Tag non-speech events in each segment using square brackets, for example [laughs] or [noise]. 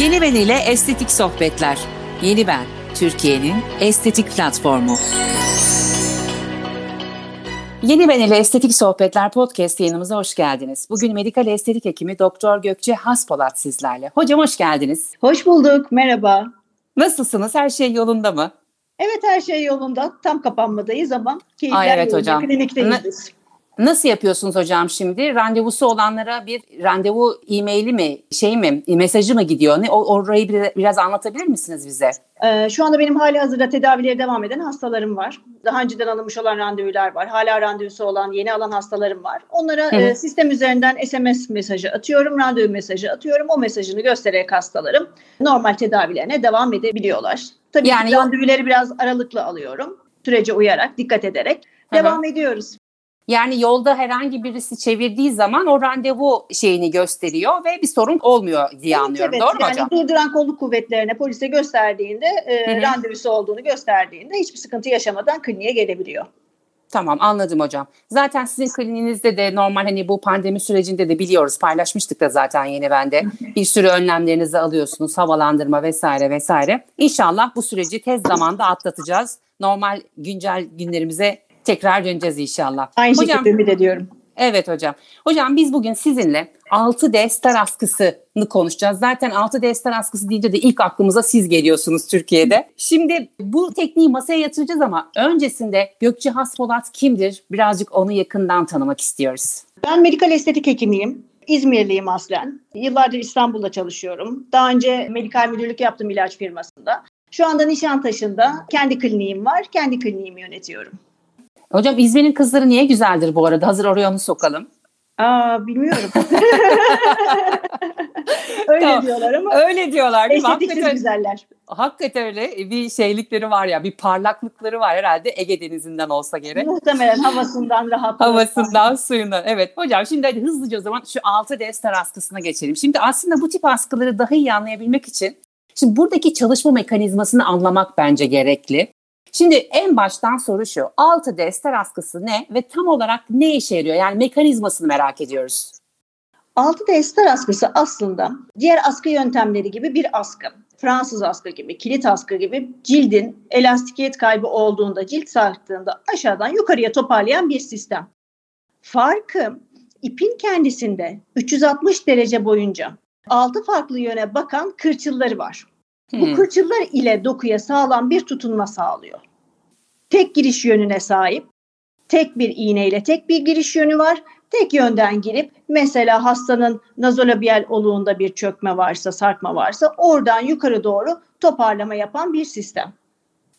Yeni Ben ile Estetik Sohbetler. Yeni Ben, Türkiye'nin estetik platformu. Yeni Ben ile Estetik Sohbetler podcast yayınımıza hoş geldiniz. Bugün medikal estetik hekimi Doktor Gökçe Haspolat sizlerle. Hocam hoş geldiniz. Hoş bulduk, merhaba. Nasılsınız? Her şey yolunda mı? Evet her şey yolunda. Tam kapanmadayız ama keyifler Ay, evet, hocam. klinikteyiz. Nasıl yapıyorsunuz hocam şimdi? Randevusu olanlara bir randevu e-maili mi, şey mi, mesajı mı gidiyor? Ne, orayı biraz anlatabilir misiniz bize? Ee, şu anda benim hali hazırda tedavileri devam eden hastalarım var. Daha önceden alınmış olan randevular var. Hala randevusu olan, yeni alan hastalarım var. Onlara e, sistem üzerinden SMS mesajı atıyorum, randevu mesajı atıyorum. O mesajını göstererek hastalarım normal tedavilerine devam edebiliyorlar. Tabii yani randevuları biraz aralıklı alıyorum. Sürece uyarak, dikkat ederek devam ediyoruz. Yani yolda herhangi birisi çevirdiği zaman o randevu şeyini gösteriyor ve bir sorun olmuyor diye evet, anlıyorum. Evet. Doğru mu yani hocam? Durduran kolluk kuvvetlerine polise gösterdiğinde e, randevusu olduğunu gösterdiğinde hiçbir sıkıntı yaşamadan kliniğe gelebiliyor. Tamam anladım hocam. Zaten sizin kliniğinizde de normal hani bu pandemi sürecinde de biliyoruz paylaşmıştık da zaten yeni bende. Bir sürü önlemlerinizi alıyorsunuz havalandırma vesaire vesaire. İnşallah bu süreci tez zamanda atlatacağız. Normal güncel günlerimize tekrar döneceğiz inşallah. Aynı hocam, şekilde ümit ediyorum. Evet hocam. Hocam biz bugün sizinle 6D star askısını konuşacağız. Zaten 6D star askısı deyince de ilk aklımıza siz geliyorsunuz Türkiye'de. Şimdi bu tekniği masaya yatıracağız ama öncesinde Gökçe Haspolat kimdir? Birazcık onu yakından tanımak istiyoruz. Ben medikal estetik hekimiyim. İzmirliyim aslen. Yıllardır İstanbul'da çalışıyorum. Daha önce medikal müdürlük yaptım ilaç firmasında. Şu anda Nişantaşı'nda kendi kliniğim var. Kendi kliniğimi yönetiyorum. Hocam İzmir'in kızları niye güzeldir bu arada? Hazır oraya onu sokalım. Aa bilmiyorum. [laughs] öyle tamam. diyorlar ama. Öyle diyorlar değil mi? Hakikaten, güzeller. Hakikaten öyle bir şeylikleri var ya bir parlaklıkları var herhalde Ege Denizi'nden olsa gerek. Muhtemelen havasından rahat. Havasından suyundan evet. Hocam şimdi hadi hızlıca o zaman şu altı destar askısına geçelim. Şimdi aslında bu tip askıları daha iyi anlayabilmek için Şimdi buradaki çalışma mekanizmasını anlamak bence gerekli. Şimdi en baştan soru şu. 6D ester askısı ne ve tam olarak ne işe yarıyor? Yani mekanizmasını merak ediyoruz. 6D ester askısı aslında diğer askı yöntemleri gibi bir askı. Fransız askı gibi, kilit askı gibi cildin elastikiyet kaybı olduğunda, cilt sarktığında aşağıdan yukarıya toparlayan bir sistem. Farkı ipin kendisinde 360 derece boyunca altı farklı yöne bakan kırçılları var. Hmm. Bu kırçıllar ile dokuya sağlam bir tutunma sağlıyor. Tek giriş yönüne sahip, tek bir iğneyle tek bir giriş yönü var. Tek yönden girip mesela hastanın nazolabiyal oluğunda bir çökme varsa, sarkma varsa oradan yukarı doğru toparlama yapan bir sistem.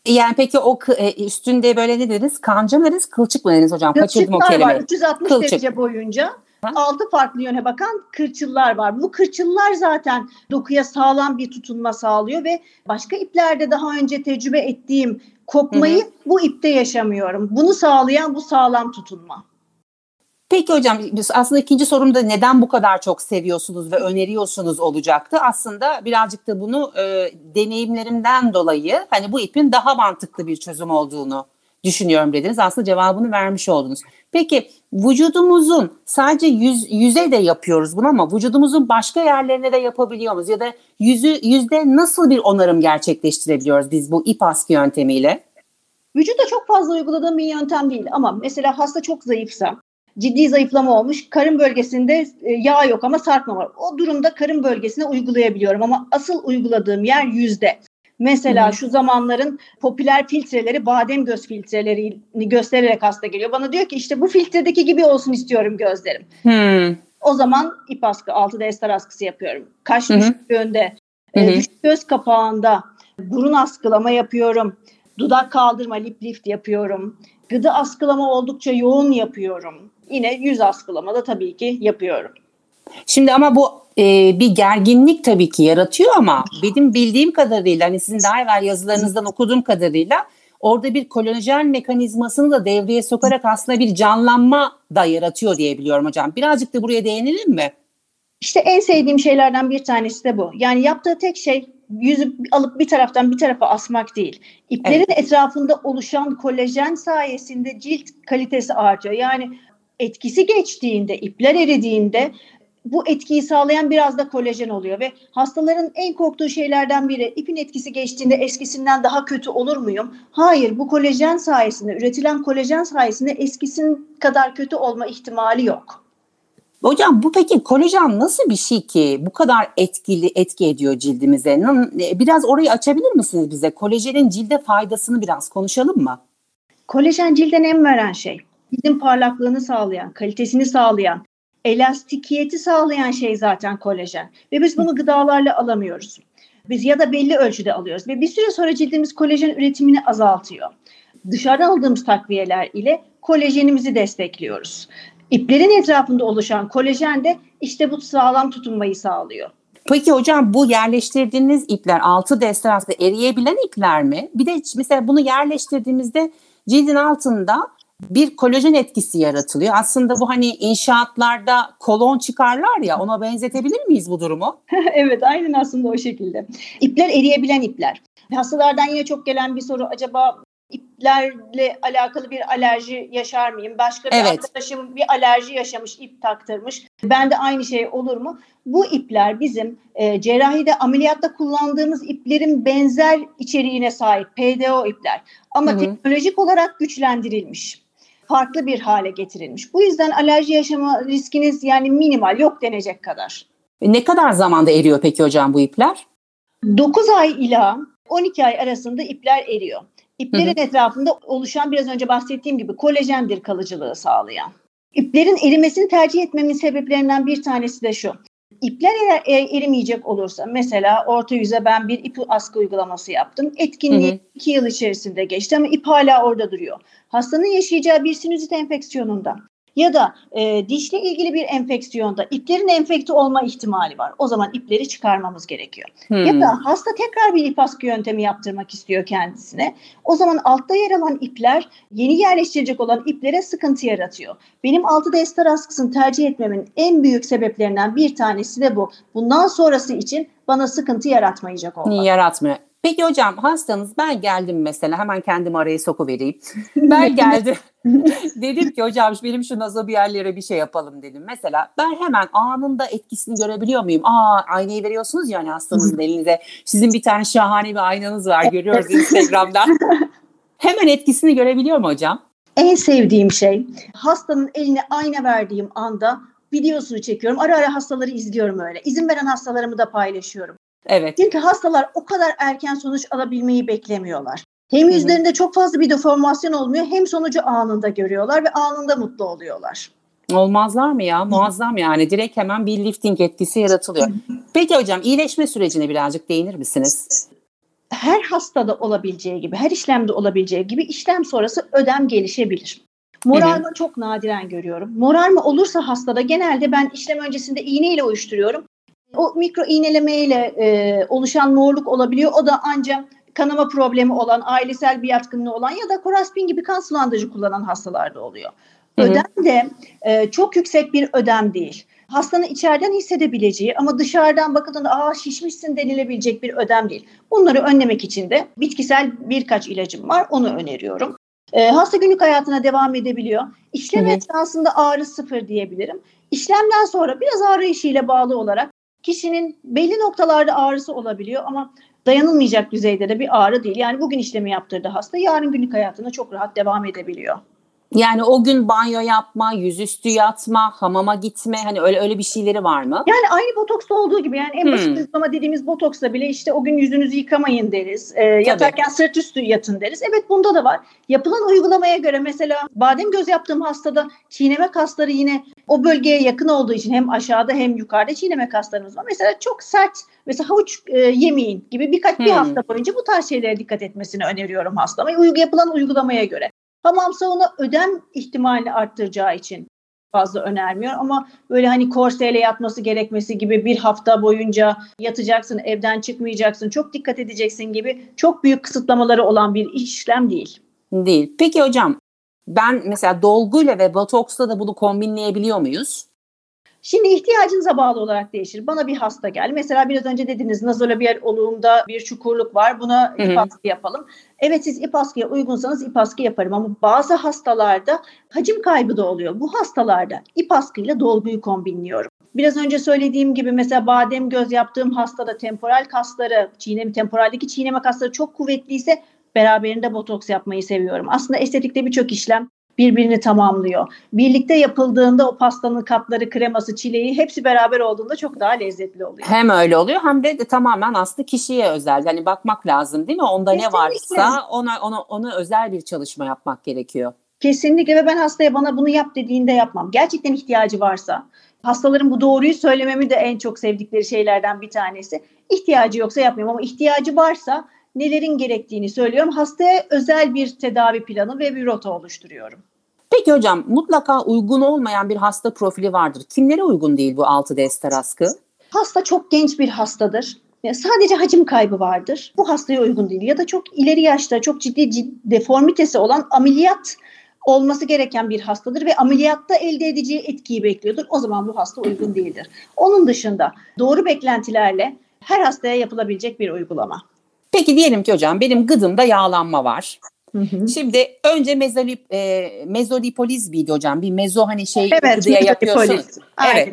Yani peki o e, üstünde böyle ne dediniz? Kanca mı dediniz? Kılçık mı dediniz hocam? Kaçırdım o kelimeyi. var 360 Kılçık. derece boyunca altı farklı yöne bakan kırçıllar var. Bu kırçıllar zaten dokuya sağlam bir tutunma sağlıyor ve başka iplerde daha önce tecrübe ettiğim kopmayı hı hı. bu ipte yaşamıyorum. Bunu sağlayan bu sağlam tutunma. Peki hocam aslında ikinci sorumda neden bu kadar çok seviyorsunuz ve öneriyorsunuz olacaktı. Aslında birazcık da bunu e, deneyimlerimden dolayı hani bu ipin daha mantıklı bir çözüm olduğunu düşünüyorum dediniz. Aslında cevabını vermiş oldunuz. Peki vücudumuzun sadece yüz, yüze de yapıyoruz bunu ama vücudumuzun başka yerlerine de yapabiliyor muyuz? Ya da yüzü yüzde nasıl bir onarım gerçekleştirebiliyoruz biz bu ip askı yöntemiyle? Vücuda çok fazla uyguladığım bir yöntem değil ama mesela hasta çok zayıfsa ciddi zayıflama olmuş. Karın bölgesinde e, yağ yok ama sarkma var. O durumda karın bölgesine uygulayabiliyorum ama asıl uyguladığım yer yüzde. Mesela hı şu zamanların popüler filtreleri badem göz filtrelerini göstererek hasta geliyor. Bana diyor ki işte bu filtredeki gibi olsun istiyorum gözlerim. Hı. O zaman ip askı, 6D ester askısı yapıyorum. Kaş düşüklüğünde, e, düşük göz kapağında burun askılama yapıyorum. Dudak kaldırma, lip lift yapıyorum. Gıdı askılama oldukça yoğun yapıyorum. Yine yüz askılama da tabii ki yapıyorum. Şimdi ama bu e, bir gerginlik tabii ki yaratıyor ama benim bildiğim kadarıyla hani sizin daha evvel yazılarınızdan okuduğum kadarıyla orada bir kolajen mekanizmasını da devreye sokarak aslında bir canlanma da yaratıyor diye biliyorum hocam. Birazcık da buraya değinelim mi? İşte en sevdiğim şeylerden bir tanesi de bu. Yani yaptığı tek şey yüzü alıp bir taraftan bir tarafa asmak değil. İplerin evet. etrafında oluşan kolajen sayesinde cilt kalitesi artıyor. Yani etkisi geçtiğinde, ipler eridiğinde bu etkiyi sağlayan biraz da kolajen oluyor ve hastaların en korktuğu şeylerden biri ipin etkisi geçtiğinde eskisinden daha kötü olur muyum? Hayır bu kolajen sayesinde üretilen kolajen sayesinde eskisin kadar kötü olma ihtimali yok. Hocam bu peki kolajen nasıl bir şey ki bu kadar etkili etki ediyor cildimize? E, biraz orayı açabilir misiniz bize? Kolajenin cilde faydasını biraz konuşalım mı? Kolajen cilde nem veren şey. Cildin parlaklığını sağlayan, kalitesini sağlayan, elastikiyeti sağlayan şey zaten kolajen. Ve biz bunu gıdalarla alamıyoruz. Biz ya da belli ölçüde alıyoruz ve bir süre sonra cildimiz kolajen üretimini azaltıyor. Dışarıdan aldığımız takviyeler ile kolajenimizi destekliyoruz. İplerin etrafında oluşan kolajen de işte bu sağlam tutunmayı sağlıyor. Peki hocam bu yerleştirdiğiniz ipler 6 destek aslında eriyebilen ipler mi? Bir de mesela bunu yerleştirdiğimizde cildin altında bir kolajen etkisi yaratılıyor. Aslında bu hani inşaatlarda kolon çıkarlar ya ona benzetebilir miyiz bu durumu? [laughs] evet aynen aslında o şekilde. İpler eriyebilen ipler. Hastalardan yine çok gelen bir soru acaba iplerle alakalı bir alerji yaşar mıyım? Başka bir evet. arkadaşım bir alerji yaşamış, ip taktırmış. Ben de aynı şey olur mu? Bu ipler bizim e, cerrahide ameliyatta kullandığımız iplerin benzer içeriğine sahip PDO ipler. Ama Hı-hı. teknolojik olarak güçlendirilmiş farklı bir hale getirilmiş. Bu yüzden alerji yaşama riskiniz yani minimal yok denecek kadar. E, ne kadar zamanda eriyor peki hocam bu ipler? 9 ay ila 12 ay arasında ipler eriyor. İplerin hı hı. etrafında oluşan biraz önce bahsettiğim gibi kolajendir kalıcılığı sağlayan. İplerin erimesini tercih etmemin sebeplerinden bir tanesi de şu. İpler eğer e, erimeyecek olursa mesela orta yüze ben bir ip askı uygulaması yaptım. Etkinliği hı hı. iki yıl içerisinde geçti ama ip hala orada duruyor. Hastanın yaşayacağı bir sinüzit enfeksiyonunda ya da e, dişle ilgili bir enfeksiyonda iplerin enfekte olma ihtimali var. O zaman ipleri çıkarmamız gerekiyor. Hmm. Ya da hasta tekrar bir ip askı yöntemi yaptırmak istiyor kendisine. O zaman altta yer alan ipler yeni yerleştirecek olan iplere sıkıntı yaratıyor. Benim 6 ester askısını tercih etmemin en büyük sebeplerinden bir tanesi de bu. Bundan sonrası için bana sıkıntı yaratmayacak olmak. Yaratmıyor. Peki hocam hastanız ben geldim mesela hemen kendimi araya sokuvereyim. Ben [laughs] geldim. [laughs] dedim ki hocam benim şu nazo bir yerlere bir şey yapalım dedim. Mesela ben hemen anında etkisini görebiliyor muyum? Aa aynayı veriyorsunuz yani hastanızın elinize. Sizin bir tane şahane bir aynanız var görüyoruz Instagram'dan. [laughs] hemen etkisini görebiliyor mu hocam? En sevdiğim şey hastanın eline ayna verdiğim anda videosunu çekiyorum. Ara ara hastaları izliyorum öyle. İzin veren hastalarımı da paylaşıyorum. Evet. Çünkü hastalar o kadar erken sonuç alabilmeyi beklemiyorlar. Hem yüzlerinde çok fazla bir deformasyon olmuyor hem sonucu anında görüyorlar ve anında mutlu oluyorlar. Olmazlar mı ya? Muazzam yani. Direkt hemen bir lifting etkisi yaratılıyor. Peki hocam iyileşme sürecine birazcık değinir misiniz? Her hastada olabileceği gibi, her işlemde olabileceği gibi işlem sonrası ödem gelişebilir. Morarma evet. çok nadiren görüyorum. Morarma olursa hastada genelde ben işlem öncesinde iğneyle uyuşturuyorum. O mikro iğnelemeyle e, oluşan morluk olabiliyor. O da ancak kanama problemi olan, ailesel bir yatkınlığı olan ya da koraspin gibi kan sulandırıcı kullanan hastalarda oluyor. Hı hı. Ödem de e, çok yüksek bir ödem değil. Hastanın içeriden hissedebileceği ama dışarıdan bakıldığında aa şişmişsin denilebilecek bir ödem değil. Bunları önlemek için de bitkisel birkaç ilacım var. Onu öneriyorum. E, hasta günlük hayatına devam edebiliyor. İşlem esnasında ağrı sıfır diyebilirim. İşlemden sonra biraz ağrı işiyle bağlı olarak kişinin belli noktalarda ağrısı olabiliyor ama dayanılmayacak düzeyde de bir ağrı değil. Yani bugün işlemi yaptırdı hasta, yarın günlük hayatına çok rahat devam edebiliyor. Yani o gün banyo yapma, yüzüstü yatma, hamama gitme hani öyle öyle bir şeyleri var mı? Yani aynı botoksta olduğu gibi yani en basit hmm. uygulama dediğimiz botoksta bile işte o gün yüzünüzü yıkamayın deriz. E, yatarken sırt üstü yatın deriz. Evet bunda da var. Yapılan uygulamaya göre mesela badem göz yaptığım hastada çiğneme kasları yine o bölgeye yakın olduğu için hem aşağıda hem yukarıda çiğneme kaslarımız var. Mesela çok sert mesela havuç e, yemeyin gibi birkaç hmm. bir hafta boyunca bu tarz şeylere dikkat etmesini öneriyorum hastama. Uygu yapılan uygulamaya göre. Hamamsa ona ödem ihtimalini arttıracağı için fazla önermiyor ama böyle hani korseyle yatması gerekmesi gibi bir hafta boyunca yatacaksın, evden çıkmayacaksın, çok dikkat edeceksin gibi çok büyük kısıtlamaları olan bir işlem değil. Değil. Peki hocam ben mesela dolguyla ve botoksla da bunu kombinleyebiliyor muyuz? Şimdi ihtiyacınıza bağlı olarak değişir. Bana bir hasta gel. Mesela biraz önce dediniz nazolabiyal oluğumda bir çukurluk var. Buna ip askı yapalım. Evet siz ip askıya uygunsanız ip askı yaparım ama bazı hastalarda hacim kaybı da oluyor. Bu hastalarda ip askıyla dolguyu kombinliyorum. Biraz önce söylediğim gibi mesela badem göz yaptığım hastada temporal kasları, çiğneme temporaldeki çiğneme kasları çok kuvvetliyse beraberinde botoks yapmayı seviyorum. Aslında estetikte birçok işlem birbirini tamamlıyor. Birlikte yapıldığında o pastanın katları, kreması, çileği hepsi beraber olduğunda çok daha lezzetli oluyor. Hem öyle oluyor hem de, de tamamen aslında kişiye özel. Yani bakmak lazım değil mi? Onda Kesinlikle. ne varsa ona, ona, ona özel bir çalışma yapmak gerekiyor. Kesinlikle ve ben hastaya bana bunu yap dediğinde yapmam. Gerçekten ihtiyacı varsa. Hastaların bu doğruyu söylememi de en çok sevdikleri şeylerden bir tanesi. İhtiyacı yoksa yapmıyorum ama ihtiyacı varsa nelerin gerektiğini söylüyorum. Hastaya özel bir tedavi planı ve bir rota oluşturuyorum. Peki hocam mutlaka uygun olmayan bir hasta profili vardır. Kimlere uygun değil bu 6D ester askı? Hasta çok genç bir hastadır. Sadece hacim kaybı vardır. Bu hastaya uygun değil. Ya da çok ileri yaşta çok ciddi, ciddi deformitesi olan ameliyat olması gereken bir hastadır ve ameliyatta elde edeceği etkiyi bekliyordur. O zaman bu hasta uygun değildir. Onun dışında doğru beklentilerle her hastaya yapılabilecek bir uygulama. Peki diyelim ki hocam benim gıdımda yağlanma var. Hı hı. Şimdi önce mezolip, e, mezolipoliz miydi hocam? Bir mezo hani şey evet, gıdıya yapıyorsun. Evet.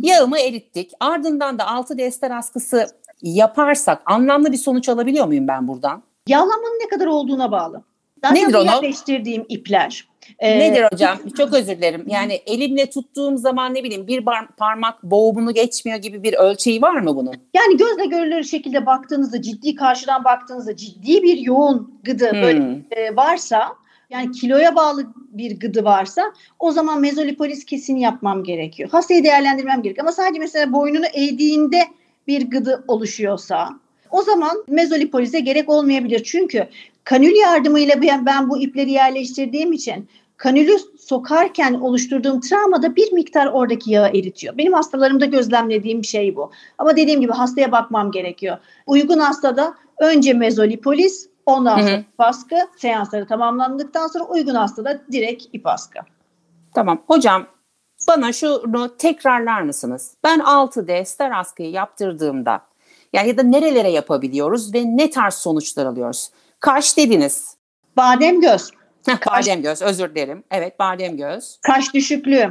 Yağımı erittik. Ardından da 6 ester askısı yaparsak anlamlı bir sonuç alabiliyor muyum ben buradan? Yağlanmanın ne kadar olduğuna bağlı. Zaten Nedir onu? yerleştirdiğim ipler. Ee, Nedir hocam? Çok özür dilerim. Yani elimle tuttuğum zaman ne bileyim bir parmak boğumunu geçmiyor gibi bir ölçeği var mı bunun? Yani gözle görülür şekilde baktığınızda ciddi karşıdan baktığınızda ciddi bir yoğun gıdı hmm. böyle e, varsa yani kiloya bağlı bir gıdı varsa o zaman mezolipolis kesin yapmam gerekiyor. Hastayı değerlendirmem gerekiyor. Ama sadece mesela boynunu eğdiğinde bir gıdı oluşuyorsa o zaman mezolipolize gerek olmayabilir. Çünkü kanül yardımıyla ben, bu ipleri yerleştirdiğim için kanülü sokarken oluşturduğum travmada bir miktar oradaki yağı eritiyor. Benim hastalarımda gözlemlediğim şey bu. Ama dediğim gibi hastaya bakmam gerekiyor. Uygun hastada önce mezolipolis, ondan sonra ip askı, seansları tamamlandıktan sonra uygun hastada direkt ip askı. Tamam. Hocam bana şunu tekrarlar mısınız? Ben 6D ster askıyı yaptırdığımda yani ya da nerelere yapabiliyoruz ve ne tarz sonuçlar alıyoruz? Kaş dediniz. Badem göz. Heh, badem göz özür dilerim. Evet badem göz. Kaş düşüklüğü.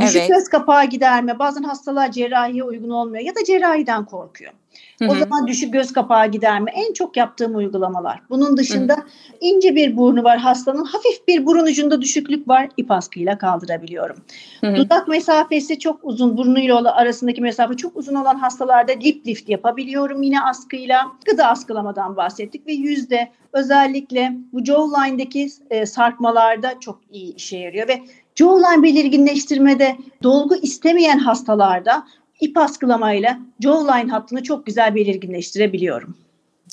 Düşük evet. göz kapağı giderme. Bazen hastalar cerrahiye uygun olmuyor ya da cerrahiden korkuyor. Hı-hı. O zaman düşük göz kapağı giderme en çok yaptığım uygulamalar. Bunun dışında Hı-hı. ince bir burnu var hastanın. Hafif bir burun ucunda düşüklük var. İp askıyla kaldırabiliyorum. Hı-hı. Dudak mesafesi çok uzun. Burnuyla arasındaki mesafe çok uzun olan hastalarda lip lift yapabiliyorum yine askıyla. Gıda askılamadan bahsettik ve yüzde özellikle bu jawline'daki e, sarkmalarda çok iyi işe yarıyor ve jawline belirginleştirmede dolgu istemeyen hastalarda ip askılamayla jawline hattını çok güzel belirginleştirebiliyorum.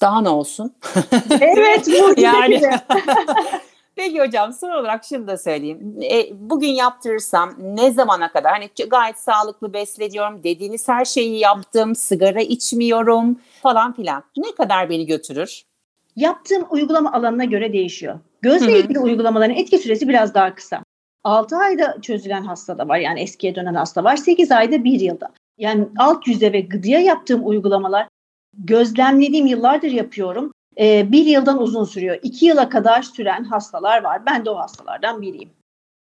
Daha ne olsun? [laughs] evet bu yani. [laughs] Peki hocam son olarak şunu da söyleyeyim. E, bugün yaptırırsam ne zamana kadar? Hani gayet sağlıklı besleniyorum, dediğiniz her şeyi yaptım, sigara içmiyorum falan filan. Ne kadar beni götürür? Yaptığım uygulama alanına göre değişiyor. Gözle ilgili uygulamaların etki süresi biraz daha kısa. 6 ayda çözülen hasta da var yani eskiye dönen hasta var. 8 ayda 1 yılda. Yani alt yüze ve gıdıya yaptığım uygulamalar gözlemlediğim yıllardır yapıyorum. Ee, bir yıldan uzun sürüyor. İki yıla kadar süren hastalar var. Ben de o hastalardan biriyim.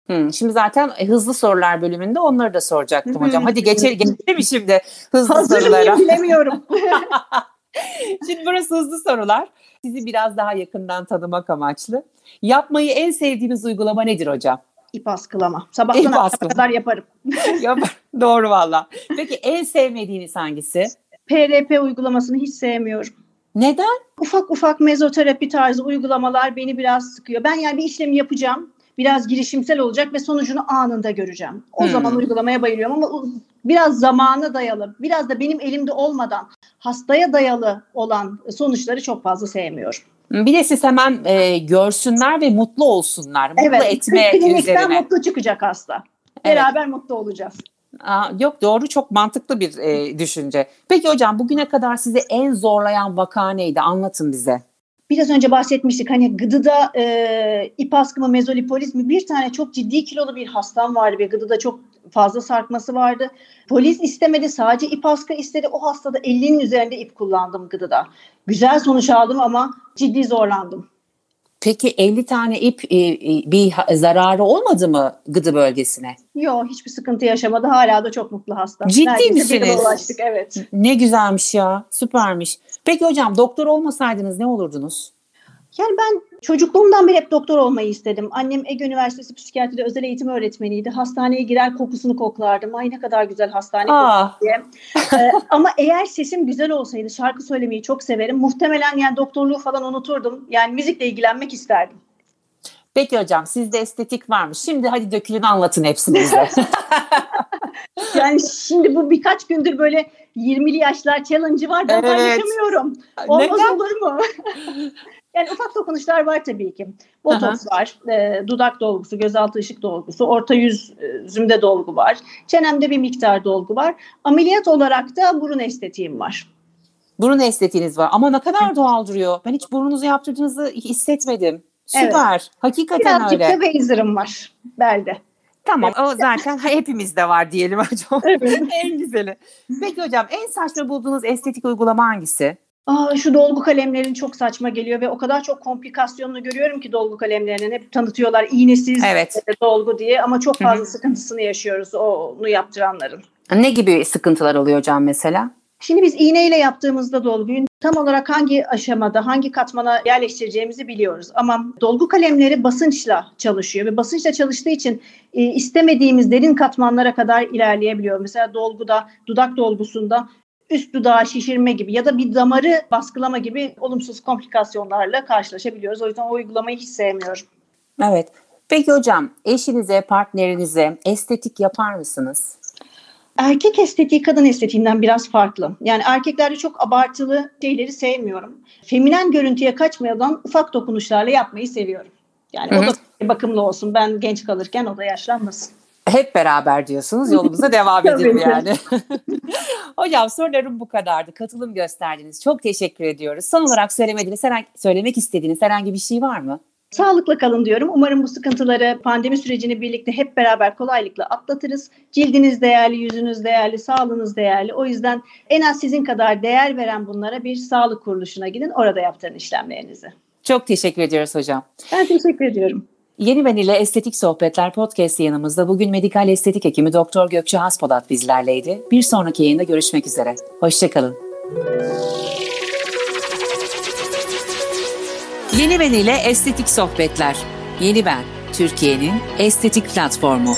Hmm, şimdi zaten e, hızlı sorular bölümünde onları da soracaktım hocam. Hadi geçelim, geçelim şimdi hızlı Hazır sorulara. [laughs] bilemiyorum. [laughs] şimdi burası hızlı sorular. Sizi biraz daha yakından tanımak amaçlı. Yapmayı en sevdiğiniz uygulama nedir hocam? İp askılama. Sabahtan akşama kadar yaparım. [laughs] Yapar. Doğru valla. Peki en sevmediğiniz hangisi? PRP uygulamasını hiç sevmiyorum. Neden? Ufak ufak mezoterapi tarzı uygulamalar beni biraz sıkıyor. Ben yani bir işlemi yapacağım. Biraz girişimsel olacak ve sonucunu anında göreceğim. O hmm. zaman uygulamaya bayılıyorum ama biraz zamana dayalı, biraz da benim elimde olmadan hastaya dayalı olan sonuçları çok fazla sevmiyorum. Bir de siz hemen e, görsünler ve mutlu olsunlar. Mutlu evet, etme klinikten üzerine. mutlu çıkacak hasta. Beraber evet. mutlu olacağız. Aa, yok doğru çok mantıklı bir e, düşünce. Peki hocam bugüne kadar sizi en zorlayan vaka neydi? Anlatın bize. Biraz önce bahsetmiştik hani gıdıda e, ip askı mı mezolipolis mi bir tane çok ciddi kilolu bir hastam vardı ve gıdıda çok fazla sarkması vardı. Polis istemedi sadece ip askı istedi. O hastada 50'nin üzerinde ip kullandım gıdıda. Güzel sonuç aldım ama ciddi zorlandım. Peki 50 tane ip e, e, bir zararı olmadı mı gıdı bölgesine? Yok hiçbir sıkıntı yaşamadı. Hala da çok mutlu hasta. Ciddi Neredeyse misiniz? ulaştık evet. Ne güzelmiş ya süpermiş. Peki hocam doktor olmasaydınız ne olurdunuz? Yani ben çocukluğumdan beri hep doktor olmayı istedim. Annem Ege Üniversitesi Psikiyatride özel eğitim öğretmeniydi. Hastaneye girer kokusunu koklardım. Ay ne kadar güzel hastane kokusu diye. ee, ama eğer sesim güzel olsaydı şarkı söylemeyi çok severim. Muhtemelen yani doktorluğu falan unuturdum. Yani müzikle ilgilenmek isterdim. Peki hocam sizde estetik var mı? Şimdi hadi dökülün anlatın hepsini bize. [laughs] yani şimdi bu birkaç gündür böyle 20'li yaşlar challenge'ı var. Ben evet. paylaşamıyorum. Olmaz Neden? olur mu? [laughs] Yani ufak dokunuşlar var tabii ki. Botoks Aha. var, e, dudak dolgusu, gözaltı ışık dolgusu, orta yüz e, zümde dolgu var. Çenemde bir miktar dolgu var. Ameliyat olarak da burun estetiğim var. Burun estetiğiniz var ama ne kadar doğal duruyor. Ben hiç burnunuzu yaptırdığınızı hissetmedim. Süper. Evet. Hakikaten Birazcık öyle. Birazcık da Bazer'ım var belde. Tamam o zaten [laughs] hepimizde var diyelim hocam. Evet. [laughs] en güzeli. Peki hocam en saçma bulduğunuz estetik uygulama hangisi? Aa, şu dolgu kalemlerin çok saçma geliyor ve o kadar çok komplikasyonunu görüyorum ki dolgu kalemlerinin hep tanıtıyorlar iğnesiz evet. dolgu diye ama çok fazla Hı-hı. sıkıntısını yaşıyoruz onu yaptıranların. Ne gibi sıkıntılar oluyor hocam mesela? Şimdi biz iğneyle yaptığımızda dolguyu tam olarak hangi aşamada, hangi katmana yerleştireceğimizi biliyoruz. Ama dolgu kalemleri basınçla çalışıyor ve basınçla çalıştığı için e, istemediğimiz derin katmanlara kadar ilerleyebiliyor. Mesela dolguda, dudak dolgusunda üst dudağı şişirme gibi ya da bir damarı baskılama gibi olumsuz komplikasyonlarla karşılaşabiliyoruz. O yüzden o uygulamayı hiç sevmiyorum. Evet. Peki hocam eşinize, partnerinize estetik yapar mısınız? Erkek estetiği kadın estetiğinden biraz farklı. Yani erkeklerde çok abartılı şeyleri sevmiyorum. Feminen görüntüye kaçmadan ufak dokunuşlarla yapmayı seviyorum. Yani Hı-hı. o da bakımlı olsun. Ben genç kalırken o da yaşlanmasın. Hep beraber diyorsunuz yolumuza devam [laughs] edelim yani. [laughs] Hocam sorularım bu kadardı. Katılım gösterdiniz. Çok teşekkür ediyoruz. Son olarak söylemediğiniz, söylemek istediğiniz herhangi bir şey var mı? Sağlıkla kalın diyorum. Umarım bu sıkıntıları pandemi sürecini birlikte hep beraber kolaylıkla atlatırız. Cildiniz değerli, yüzünüz değerli, sağlığınız değerli. O yüzden en az sizin kadar değer veren bunlara bir sağlık kuruluşuna gidin. Orada yaptırın işlemlerinizi. Çok teşekkür ediyoruz hocam. Ben teşekkür ediyorum. Yeni Ben ile Estetik Sohbetler podcast yanımızda bugün medikal estetik hekimi Doktor Gökçe Haspolat bizlerleydi. Bir sonraki yayında görüşmek üzere. Hoşçakalın. Yeni Ben ile Estetik Sohbetler. Yeni Ben, Türkiye'nin estetik platformu.